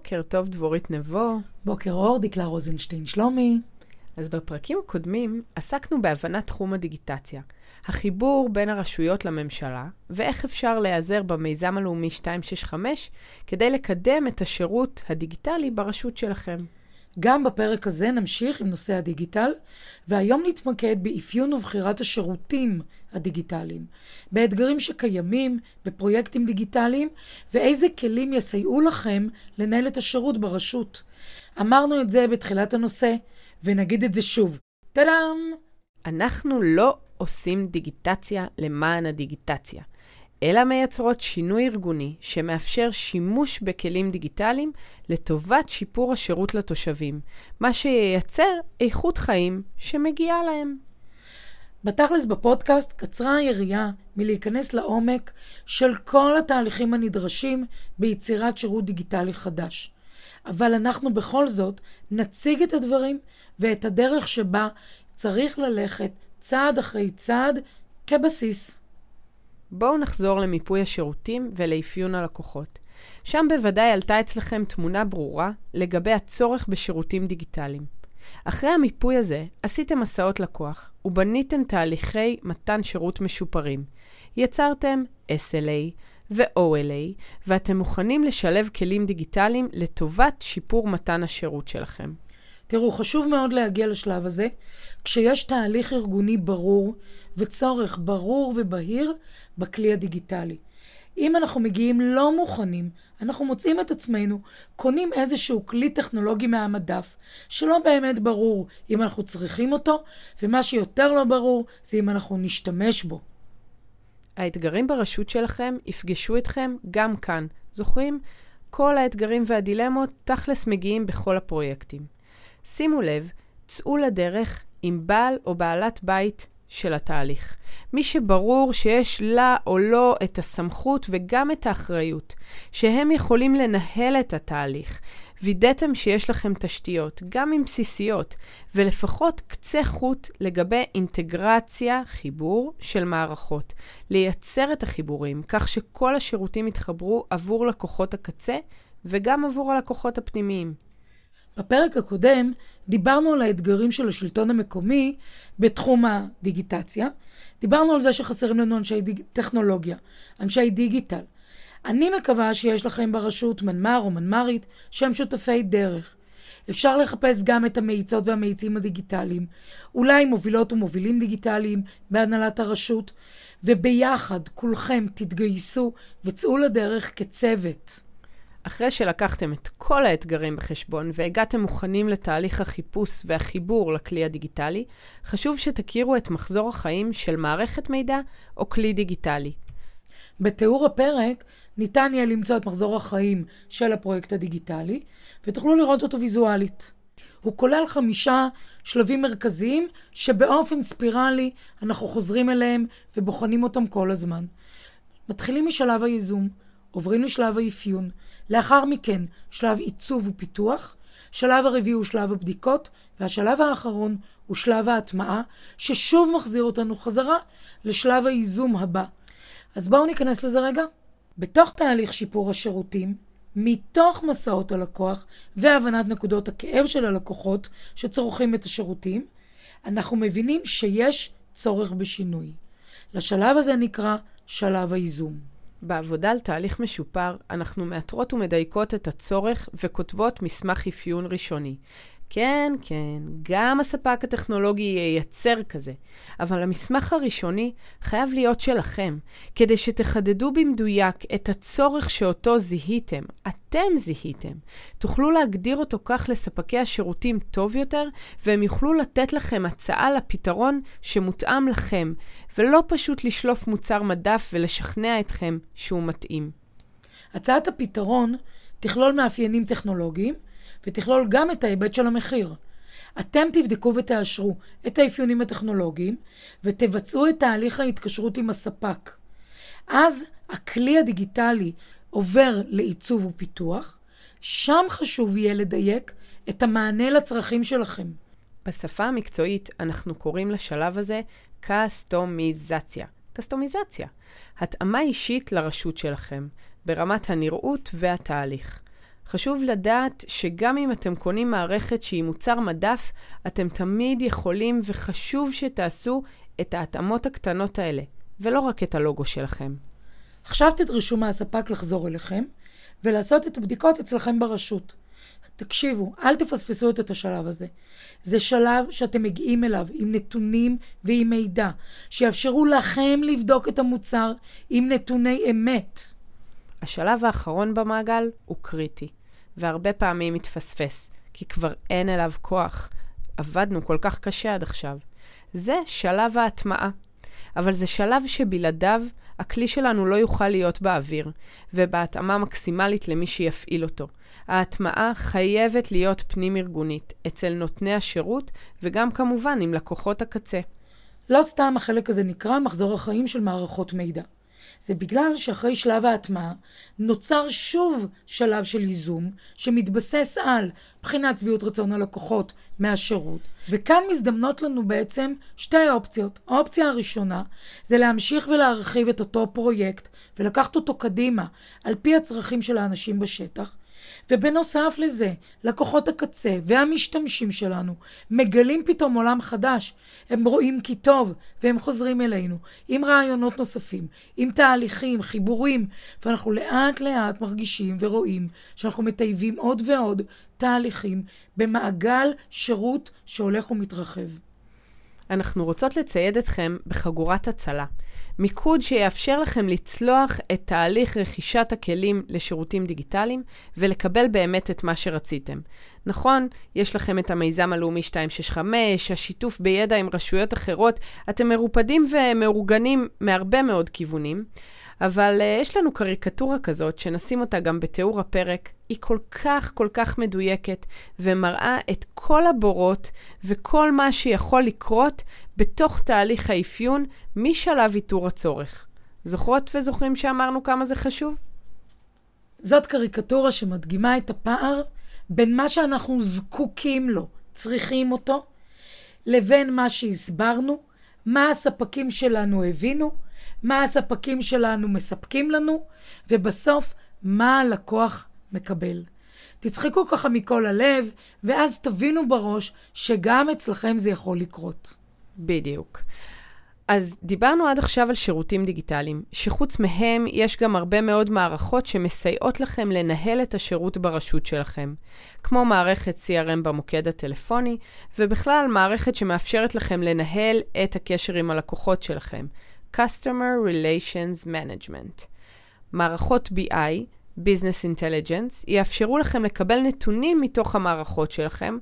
בוקר טוב, דבורית נבו. בוקר אור, דקלה רוזנשטיין שלומי. אז בפרקים הקודמים עסקנו בהבנת תחום הדיגיטציה, החיבור בין הרשויות לממשלה, ואיך אפשר להיעזר במיזם הלאומי 265 כדי לקדם את השירות הדיגיטלי ברשות שלכם. גם בפרק הזה נמשיך עם נושא הדיגיטל, והיום נתמקד באפיון ובחירת השירותים הדיגיטליים, באתגרים שקיימים, בפרויקטים דיגיטליים, ואיזה כלים יסייעו לכם לנהל את השירות ברשות. אמרנו את זה בתחילת הנושא, ונגיד את זה שוב. טאדאם! אנחנו לא עושים דיגיטציה למען הדיגיטציה, אלא מייצרות שינוי ארגוני שמאפשר שימוש בכלים דיגיטליים לטובת שיפור השירות לתושבים, מה שייצר איכות חיים שמגיעה להם. בתכלס בפודקאסט קצרה היריעה מלהיכנס לעומק של כל התהליכים הנדרשים ביצירת שירות דיגיטלי חדש. אבל אנחנו בכל זאת נציג את הדברים ואת הדרך שבה צריך ללכת צעד אחרי צעד כבסיס. בואו נחזור למיפוי השירותים ולאפיון הלקוחות. שם בוודאי עלתה אצלכם תמונה ברורה לגבי הצורך בשירותים דיגיטליים. אחרי המיפוי הזה, עשיתם מסעות לקוח ובניתם תהליכי מתן שירות משופרים. יצרתם SLA ו-OLA, ואתם מוכנים לשלב כלים דיגיטליים לטובת שיפור מתן השירות שלכם. תראו, חשוב מאוד להגיע לשלב הזה, כשיש תהליך ארגוני ברור וצורך ברור ובהיר בכלי הדיגיטלי. אם אנחנו מגיעים לא מוכנים, אנחנו מוצאים את עצמנו קונים איזשהו כלי טכנולוגי מהמדף, שלא באמת ברור אם אנחנו צריכים אותו, ומה שיותר לא ברור זה אם אנחנו נשתמש בו. האתגרים ברשות שלכם יפגשו אתכם גם כאן. זוכרים? כל האתגרים והדילמות תכלס מגיעים בכל הפרויקטים. שימו לב, צאו לדרך עם בעל או בעלת בית של התהליך. מי שברור שיש לה או לו את הסמכות וגם את האחריות, שהם יכולים לנהל את התהליך. וידאתם שיש לכם תשתיות, גם אם בסיסיות, ולפחות קצה חוט לגבי אינטגרציה, חיבור של מערכות. לייצר את החיבורים, כך שכל השירותים יתחברו עבור לקוחות הקצה וגם עבור הלקוחות הפנימיים. בפרק הקודם דיברנו על האתגרים של השלטון המקומי בתחום הדיגיטציה. דיברנו על זה שחסרים לנו אנשי דיג... טכנולוגיה, אנשי דיגיטל. אני מקווה שיש לכם ברשות מנמ"ר או מנמ"רית שהם שותפי דרך. אפשר לחפש גם את המאיצות והמאיצים הדיגיטליים, אולי מובילות ומובילים דיגיטליים בהנהלת הרשות, וביחד כולכם תתגייסו וצאו לדרך כצוות. אחרי שלקחתם את כל האתגרים בחשבון והגעתם מוכנים לתהליך החיפוש והחיבור לכלי הדיגיטלי, חשוב שתכירו את מחזור החיים של מערכת מידע או כלי דיגיטלי. בתיאור הפרק ניתן יהיה למצוא את מחזור החיים של הפרויקט הדיגיטלי, ותוכלו לראות אותו ויזואלית. הוא כולל חמישה שלבים מרכזיים שבאופן ספירלי אנחנו חוזרים אליהם ובוחנים אותם כל הזמן. מתחילים משלב הייזום, עוברים לשלב האפיון, לאחר מכן שלב עיצוב ופיתוח, שלב הרביעי הוא שלב הבדיקות, והשלב האחרון הוא שלב ההטמעה, ששוב מחזיר אותנו חזרה לשלב הייזום הבא. אז בואו ניכנס לזה רגע. בתוך תהליך שיפור השירותים, מתוך מסעות הלקוח והבנת נקודות הכאב של הלקוחות שצורכים את השירותים, אנחנו מבינים שיש צורך בשינוי. לשלב הזה נקרא שלב הייזום. בעבודה על תהליך משופר, אנחנו מאתרות ומדייקות את הצורך וכותבות מסמך אפיון ראשוני. כן, כן, גם הספק הטכנולוגי ייצר כזה, אבל המסמך הראשוני חייב להיות שלכם, כדי שתחדדו במדויק את הצורך שאותו זיהיתם, אתם זיהיתם. תוכלו להגדיר אותו כך לספקי השירותים טוב יותר, והם יוכלו לתת לכם הצעה לפתרון שמותאם לכם, ולא פשוט לשלוף מוצר מדף ולשכנע אתכם שהוא מתאים. הצעת הפתרון תכלול מאפיינים טכנולוגיים, ותכלול גם את ההיבט של המחיר. אתם תבדקו ותאשרו את האפיונים הטכנולוגיים ותבצעו את תהליך ההתקשרות עם הספק. אז הכלי הדיגיטלי עובר לעיצוב ופיתוח, שם חשוב יהיה לדייק את המענה לצרכים שלכם. בשפה המקצועית אנחנו קוראים לשלב הזה קסטומיזציה. קסטומיזציה. התאמה אישית לרשות שלכם, ברמת הנראות והתהליך. חשוב לדעת שגם אם אתם קונים מערכת שהיא מוצר מדף, אתם תמיד יכולים וחשוב שתעשו את ההתאמות הקטנות האלה, ולא רק את הלוגו שלכם. עכשיו תדרשו מהספק לחזור אליכם ולעשות את הבדיקות אצלכם ברשות. תקשיבו, אל תפספסו את השלב הזה. זה שלב שאתם מגיעים אליו עם נתונים ועם מידע, שיאפשרו לכם לבדוק את המוצר עם נתוני אמת. השלב האחרון במעגל הוא קריטי, והרבה פעמים מתפספס, כי כבר אין אליו כוח. עבדנו כל כך קשה עד עכשיו. זה שלב ההטמעה. אבל זה שלב שבלעדיו הכלי שלנו לא יוכל להיות באוויר, ובהתאמה מקסימלית למי שיפעיל אותו. ההטמעה חייבת להיות פנים-ארגונית, אצל נותני השירות, וגם כמובן עם לקוחות הקצה. לא סתם החלק הזה נקרא מחזור החיים של מערכות מידע. זה בגלל שאחרי שלב ההטמעה נוצר שוב שלב של ייזום שמתבסס על בחינת שביעות רצון הלקוחות מהשירות, וכאן מזדמנות לנו בעצם שתי אופציות. האופציה הראשונה זה להמשיך ולהרחיב את אותו פרויקט ולקחת אותו קדימה על פי הצרכים של האנשים בשטח, ובנוסף לזה, לקוחות הקצה והמשתמשים שלנו מגלים פתאום עולם חדש. הם רואים כי טוב, והם חוזרים אלינו עם רעיונות נוספים, עם תהליכים, חיבורים, ואנחנו לאט לאט מרגישים ורואים שאנחנו מטייבים עוד ועוד תהליכים במעגל שירות שהולך ומתרחב. אנחנו רוצות לצייד אתכם בחגורת הצלה. מיקוד שיאפשר לכם לצלוח את תהליך רכישת הכלים לשירותים דיגיטליים ולקבל באמת את מה שרציתם. נכון, יש לכם את המיזם הלאומי 265, השיתוף בידע עם רשויות אחרות, אתם מרופדים ומאורגנים מהרבה מאוד כיוונים, אבל uh, יש לנו קריקטורה כזאת, שנשים אותה גם בתיאור הפרק, היא כל כך כל כך מדויקת, ומראה את כל הבורות וכל מה שיכול לקרות בתוך תהליך האפיון משלב איתור הצורך. זוכרות וזוכרים שאמרנו כמה זה חשוב? זאת קריקטורה שמדגימה את הפער בין מה שאנחנו זקוקים לו, צריכים אותו, לבין מה שהסברנו, מה הספקים שלנו הבינו, מה הספקים שלנו מספקים לנו, ובסוף, מה הלקוח מקבל. תצחקו ככה מכל הלב, ואז תבינו בראש שגם אצלכם זה יכול לקרות. בדיוק. אז דיברנו עד עכשיו על שירותים דיגיטליים, שחוץ מהם יש גם הרבה מאוד מערכות שמסייעות לכם לנהל את השירות ברשות שלכם, כמו מערכת CRM במוקד הטלפוני, ובכלל מערכת שמאפשרת לכם לנהל את הקשר עם הלקוחות שלכם, Customer Relations Management. מערכות BI, Business Intelligence, יאפשרו לכם לקבל נתונים מתוך המערכות שלכם,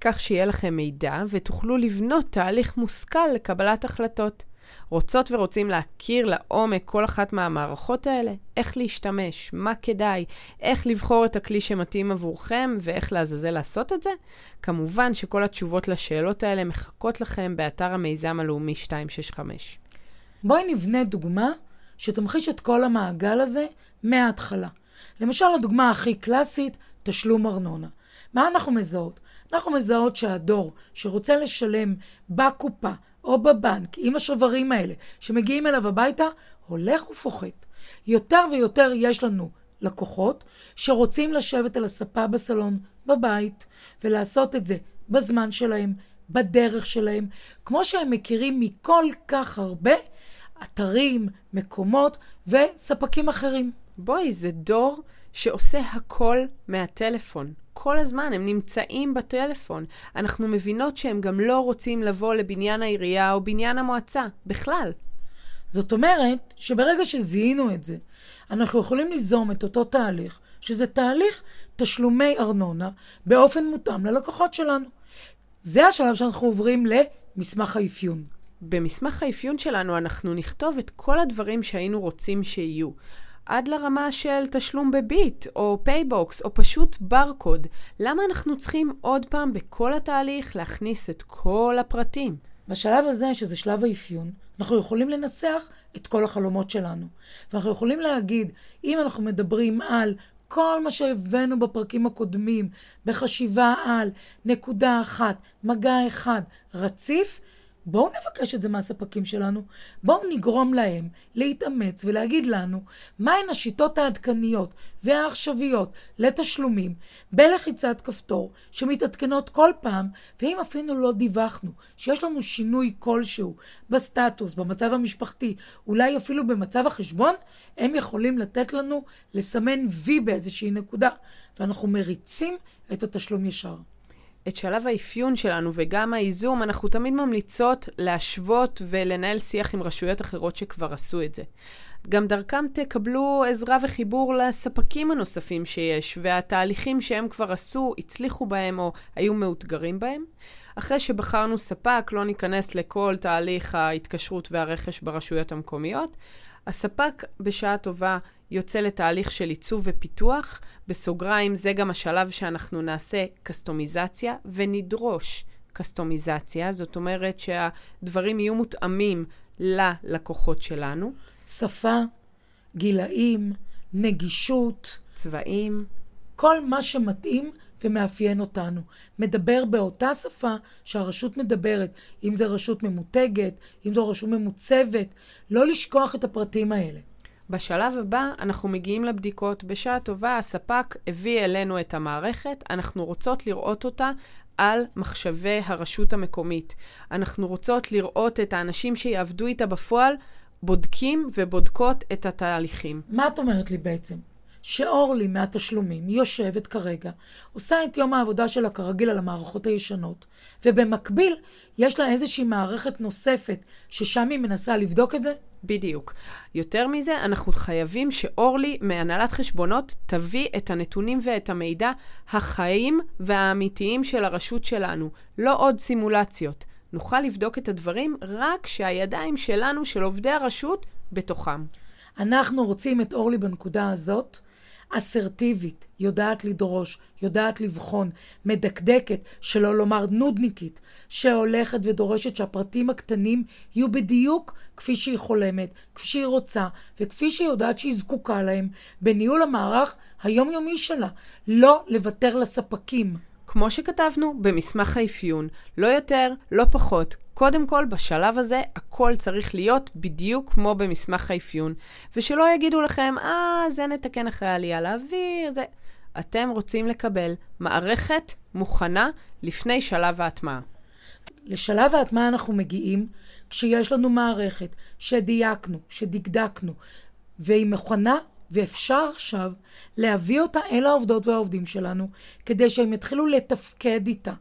כך שיהיה לכם מידע ותוכלו לבנות תהליך מושכל לקבלת החלטות. רוצות ורוצים להכיר לעומק כל אחת מהמערכות האלה? איך להשתמש? מה כדאי? איך לבחור את הכלי שמתאים עבורכם ואיך לעזאזל לעשות את זה? כמובן שכל התשובות לשאלות האלה מחכות לכם באתר המיזם הלאומי 265. בואי נבנה דוגמה שתמחיש את כל המעגל הזה מההתחלה. למשל, הדוגמה הכי קלאסית, תשלום ארנונה. מה אנחנו מזהות? אנחנו מזהות שהדור שרוצה לשלם בקופה או בבנק עם השוברים האלה שמגיעים אליו הביתה, הולך ופוחת. יותר ויותר יש לנו לקוחות שרוצים לשבת על הספה בסלון בבית ולעשות את זה בזמן שלהם, בדרך שלהם, כמו שהם מכירים מכל כך הרבה אתרים, מקומות וספקים אחרים. בואי, זה דור שעושה הכל מהטלפון. כל הזמן, הם נמצאים בטלפון. אנחנו מבינות שהם גם לא רוצים לבוא לבניין העירייה או בניין המועצה, בכלל. זאת אומרת שברגע שזיהינו את זה, אנחנו יכולים ליזום את אותו תהליך, שזה תהליך תשלומי ארנונה באופן מותאם ללקוחות שלנו. זה השלב שאנחנו עוברים למסמך האפיון. במסמך האפיון שלנו אנחנו נכתוב את כל הדברים שהיינו רוצים שיהיו. עד לרמה של תשלום בביט, או פייבוקס, או פשוט ברקוד. למה אנחנו צריכים עוד פעם בכל התהליך להכניס את כל הפרטים? בשלב הזה, שזה שלב האפיון, אנחנו יכולים לנסח את כל החלומות שלנו. ואנחנו יכולים להגיד, אם אנחנו מדברים על כל מה שהבאנו בפרקים הקודמים, בחשיבה על נקודה אחת, מגע אחד, רציף, בואו נבקש את זה מהספקים שלנו, בואו נגרום להם להתאמץ ולהגיד לנו מהן השיטות העדכניות והעכשוויות לתשלומים בלחיצת כפתור שמתעדכנות כל פעם, ואם אפילו לא דיווחנו שיש לנו שינוי כלשהו בסטטוס, במצב המשפחתי, אולי אפילו במצב החשבון, הם יכולים לתת לנו לסמן וי באיזושהי נקודה, ואנחנו מריצים את התשלום ישר. את שלב האפיון שלנו וגם הייזום, אנחנו תמיד ממליצות להשוות ולנהל שיח עם רשויות אחרות שכבר עשו את זה. גם דרכם תקבלו עזרה וחיבור לספקים הנוספים שיש, והתהליכים שהם כבר עשו, הצליחו בהם או היו מאותגרים בהם. אחרי שבחרנו ספק, לא ניכנס לכל תהליך ההתקשרות והרכש ברשויות המקומיות. הספק בשעה טובה יוצא לתהליך של עיצוב ופיתוח. בסוגריים, זה גם השלב שאנחנו נעשה קסטומיזציה ונדרוש קסטומיזציה. זאת אומרת שהדברים יהיו מותאמים ללקוחות שלנו. שפה, גילאים, נגישות. צבעים. כל מה שמתאים ומאפיין אותנו. מדבר באותה שפה שהרשות מדברת, אם זו רשות ממותגת, אם זו רשות ממוצבת, לא לשכוח את הפרטים האלה. בשלב הבא אנחנו מגיעים לבדיקות. בשעה טובה הספק הביא אלינו את המערכת, אנחנו רוצות לראות אותה על מחשבי הרשות המקומית. אנחנו רוצות לראות את האנשים שיעבדו איתה בפועל, בודקים ובודקות את התהליכים. מה את אומרת לי בעצם? שאורלי מהתשלומים יושבת כרגע, עושה את יום העבודה שלה כרגיל על המערכות הישנות, ובמקביל יש לה איזושהי מערכת נוספת ששם היא מנסה לבדוק את זה? בדיוק. יותר מזה, אנחנו חייבים שאורלי מהנהלת חשבונות תביא את הנתונים ואת המידע החיים והאמיתיים של הרשות שלנו, לא עוד סימולציות. נוכל לבדוק את הדברים רק כשהידיים שלנו, של עובדי הרשות, בתוכם. אנחנו רוצים את אורלי בנקודה הזאת, אסרטיבית, יודעת לדרוש, יודעת לבחון, מדקדקת, שלא לומר נודניקית, שהולכת ודורשת שהפרטים הקטנים יהיו בדיוק כפי שהיא חולמת, כפי שהיא רוצה, וכפי שהיא יודעת שהיא זקוקה להם, בניהול המערך היומיומי שלה. לא לוותר לספקים. כמו שכתבנו במסמך האפיון, לא יותר, לא פחות. קודם כל, בשלב הזה, הכל צריך להיות בדיוק כמו במסמך האפיון. ושלא יגידו לכם, אה, זה נתקן אחרי העלייה לאוויר, זה... אתם רוצים לקבל מערכת מוכנה לפני שלב ההטמעה. לשלב ההטמעה אנחנו מגיעים כשיש לנו מערכת שדייקנו, שדקדקנו, והיא מוכנה ואפשר עכשיו להביא אותה אל העובדות והעובדים שלנו, כדי שהם יתחילו לתפקד איתה.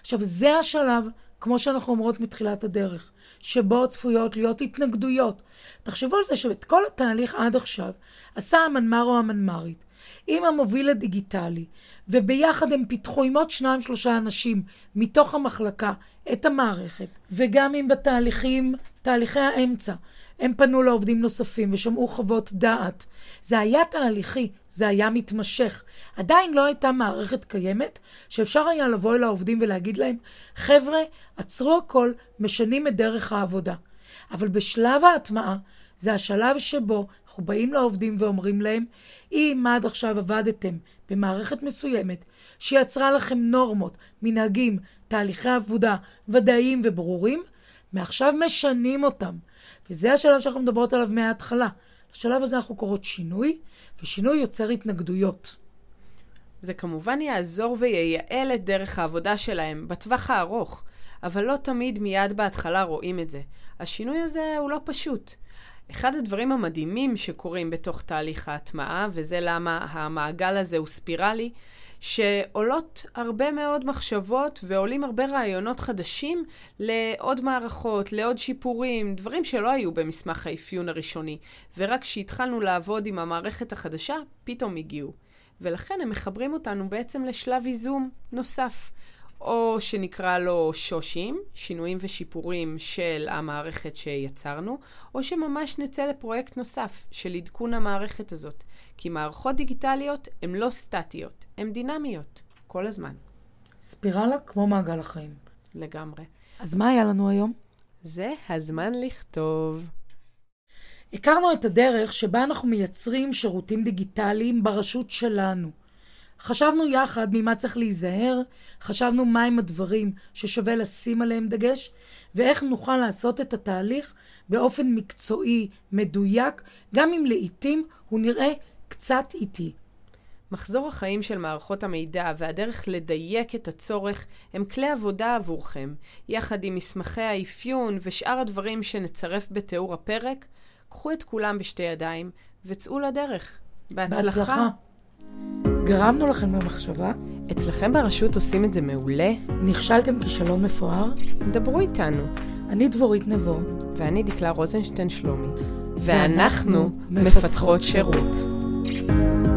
עכשיו, זה השלב, כמו שאנחנו אומרות מתחילת הדרך, שבו צפויות להיות התנגדויות. תחשבו על זה שאת כל התהליך עד עכשיו עשה המנמ"ר או המנמ"רית עם המוביל הדיגיטלי, וביחד הם פיתחו עם עוד שניים שלושה אנשים מתוך המחלקה את המערכת, וגם אם בתהליכים, תהליכי האמצע, הם פנו לעובדים נוספים ושמעו חוות דעת. זה היה תהליכי, זה היה מתמשך. עדיין לא הייתה מערכת קיימת שאפשר היה לבוא אל העובדים ולהגיד להם, חבר'ה, עצרו הכל, משנים את דרך העבודה. אבל בשלב ההטמעה, זה השלב שבו אנחנו באים לעובדים ואומרים להם, אם עד עכשיו עבדתם במערכת מסוימת שיצרה לכם נורמות, מנהגים, תהליכי עבודה ודאיים וברורים, מעכשיו משנים אותם. וזה השלב שאנחנו מדברות עליו מההתחלה. בשלב הזה אנחנו קוראות שינוי, ושינוי יוצר התנגדויות. זה כמובן יעזור וייעל את דרך העבודה שלהם בטווח הארוך, אבל לא תמיד מיד בהתחלה רואים את זה. השינוי הזה הוא לא פשוט. אחד הדברים המדהימים שקורים בתוך תהליך ההטמעה, וזה למה המעגל הזה הוא ספירלי, שעולות הרבה מאוד מחשבות ועולים הרבה רעיונות חדשים לעוד מערכות, לעוד שיפורים, דברים שלא היו במסמך האפיון הראשוני, ורק כשהתחלנו לעבוד עם המערכת החדשה, פתאום הגיעו. ולכן הם מחברים אותנו בעצם לשלב ייזום נוסף. או שנקרא לו שושים, שינויים ושיפורים של המערכת שיצרנו, או שממש נצא לפרויקט נוסף של עדכון המערכת הזאת. כי מערכות דיגיטליות הן לא סטטיות, הן דינמיות, כל הזמן. ספירלה כמו מעגל החיים. לגמרי. אז מה היה לנו היום? זה הזמן לכתוב. הכרנו את הדרך שבה אנחנו מייצרים שירותים דיגיטליים ברשות שלנו. חשבנו יחד ממה צריך להיזהר, חשבנו מהם הדברים ששווה לשים עליהם דגש, ואיך נוכל לעשות את התהליך באופן מקצועי, מדויק, גם אם לעיתים הוא נראה קצת איטי. מחזור החיים של מערכות המידע והדרך לדייק את הצורך הם כלי עבודה עבורכם, יחד עם מסמכי האפיון ושאר הדברים שנצרף בתיאור הפרק, קחו את כולם בשתי ידיים וצאו לדרך. בהצלחה. בהצלחה. גרמנו לכם במחשבה? אצלכם ברשות עושים את זה מעולה? נכשלתם כישלון מפואר? דברו איתנו. אני דבורית נבו. ואני דקלה רוזנשטיין שלומי. ואנחנו מפצחות שירות. שירות.